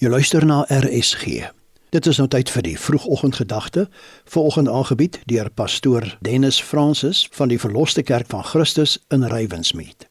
Jy luister na RSG. Dit is nou tyd vir die vroegoggendgedagte, vanoggend aangebied deur pastoor Dennis Francis van die Verloste Kerk van Christus in Rywensmeet.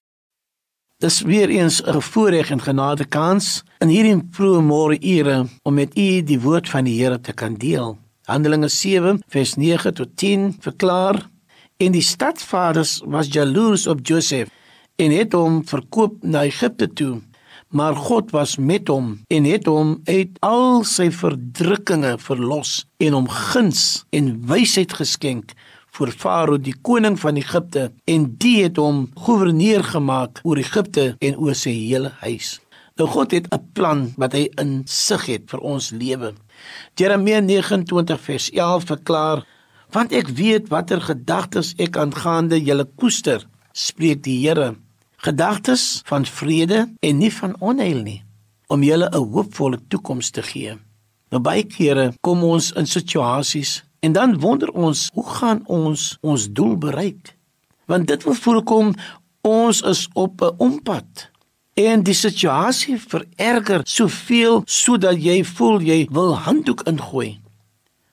Dis weer eens 'n voorreg en genade kans in hierdie vroeë môre ure om met u die woord van die Here te kan deel. Handelinge 7 vers 9 tot 10 verklaar: "En die stadvaders was jaloers op Josef en het hom verkoop na Egipte toe." Maar God was met hom en het hom uit al sy verdrukkinge verlos en hom guns en wysheid geskenk vir Farao die koning van Egipte en die het hom goewerneur gemaak oor Egipte en oor sy hele huis. Nou God het 'n plan wat hy in sig het vir ons lewe. Jeremia 29 vers 11 verklaar: "Want ek weet watter gedagtes ek aangaande julle koester," spreek die Here gedagtes van vrede en nie van onheil nie om julle 'n hoopvolle toekoms te gee. Nou baie kere kom ons in situasies en dan wonder ons, hoe gaan ons ons doel bereik? Want dit wil voorkom ons is op 'n ompad en die situasie vererger soveel sodat jy voel jy wil handdoek ingooi.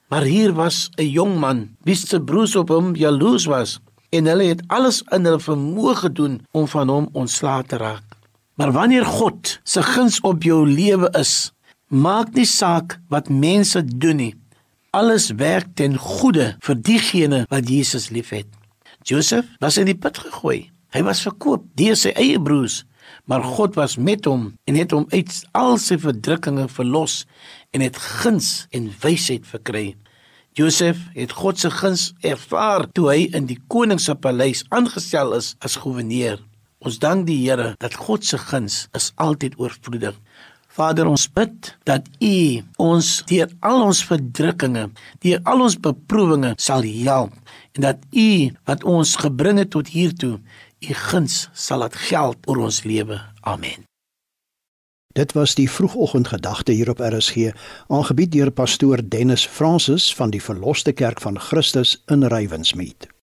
Maar hier was 'n jong man wie se broers op hom jaloers was en hulle het alles in hulle vermoë gedoen om van hom ontslae te raak. Maar wanneer God se guns op jou lewe is, maak nie saak wat mense doen nie. Alles werk ten goeie vir diegene wat Jesus liefhet. Josef was in die put gegooi. Hy was verkoop deur sy eie broers, maar God was met hom en het hom uit al sy verdrukkinge verlos en het guns en wysheid verkry. Josef het God se guns ervaar toe hy in die koning se paleis aangestel is as goewerneur. Ons dank die Here dat God se guns is altyd oorvloedig. Vader, ons bid dat U ons deur al ons verdrukkinge, deur al ons beproewinge sal help en dat U wat ons gebring het tot hier toe, U guns sal laat geld oor ons lewe. Amen. Dit was die vroegoggendgedagte hier op RSG, aangebied deur pastoor Dennis Francis van die Verloste Kerk van Christus in Rywensmeet.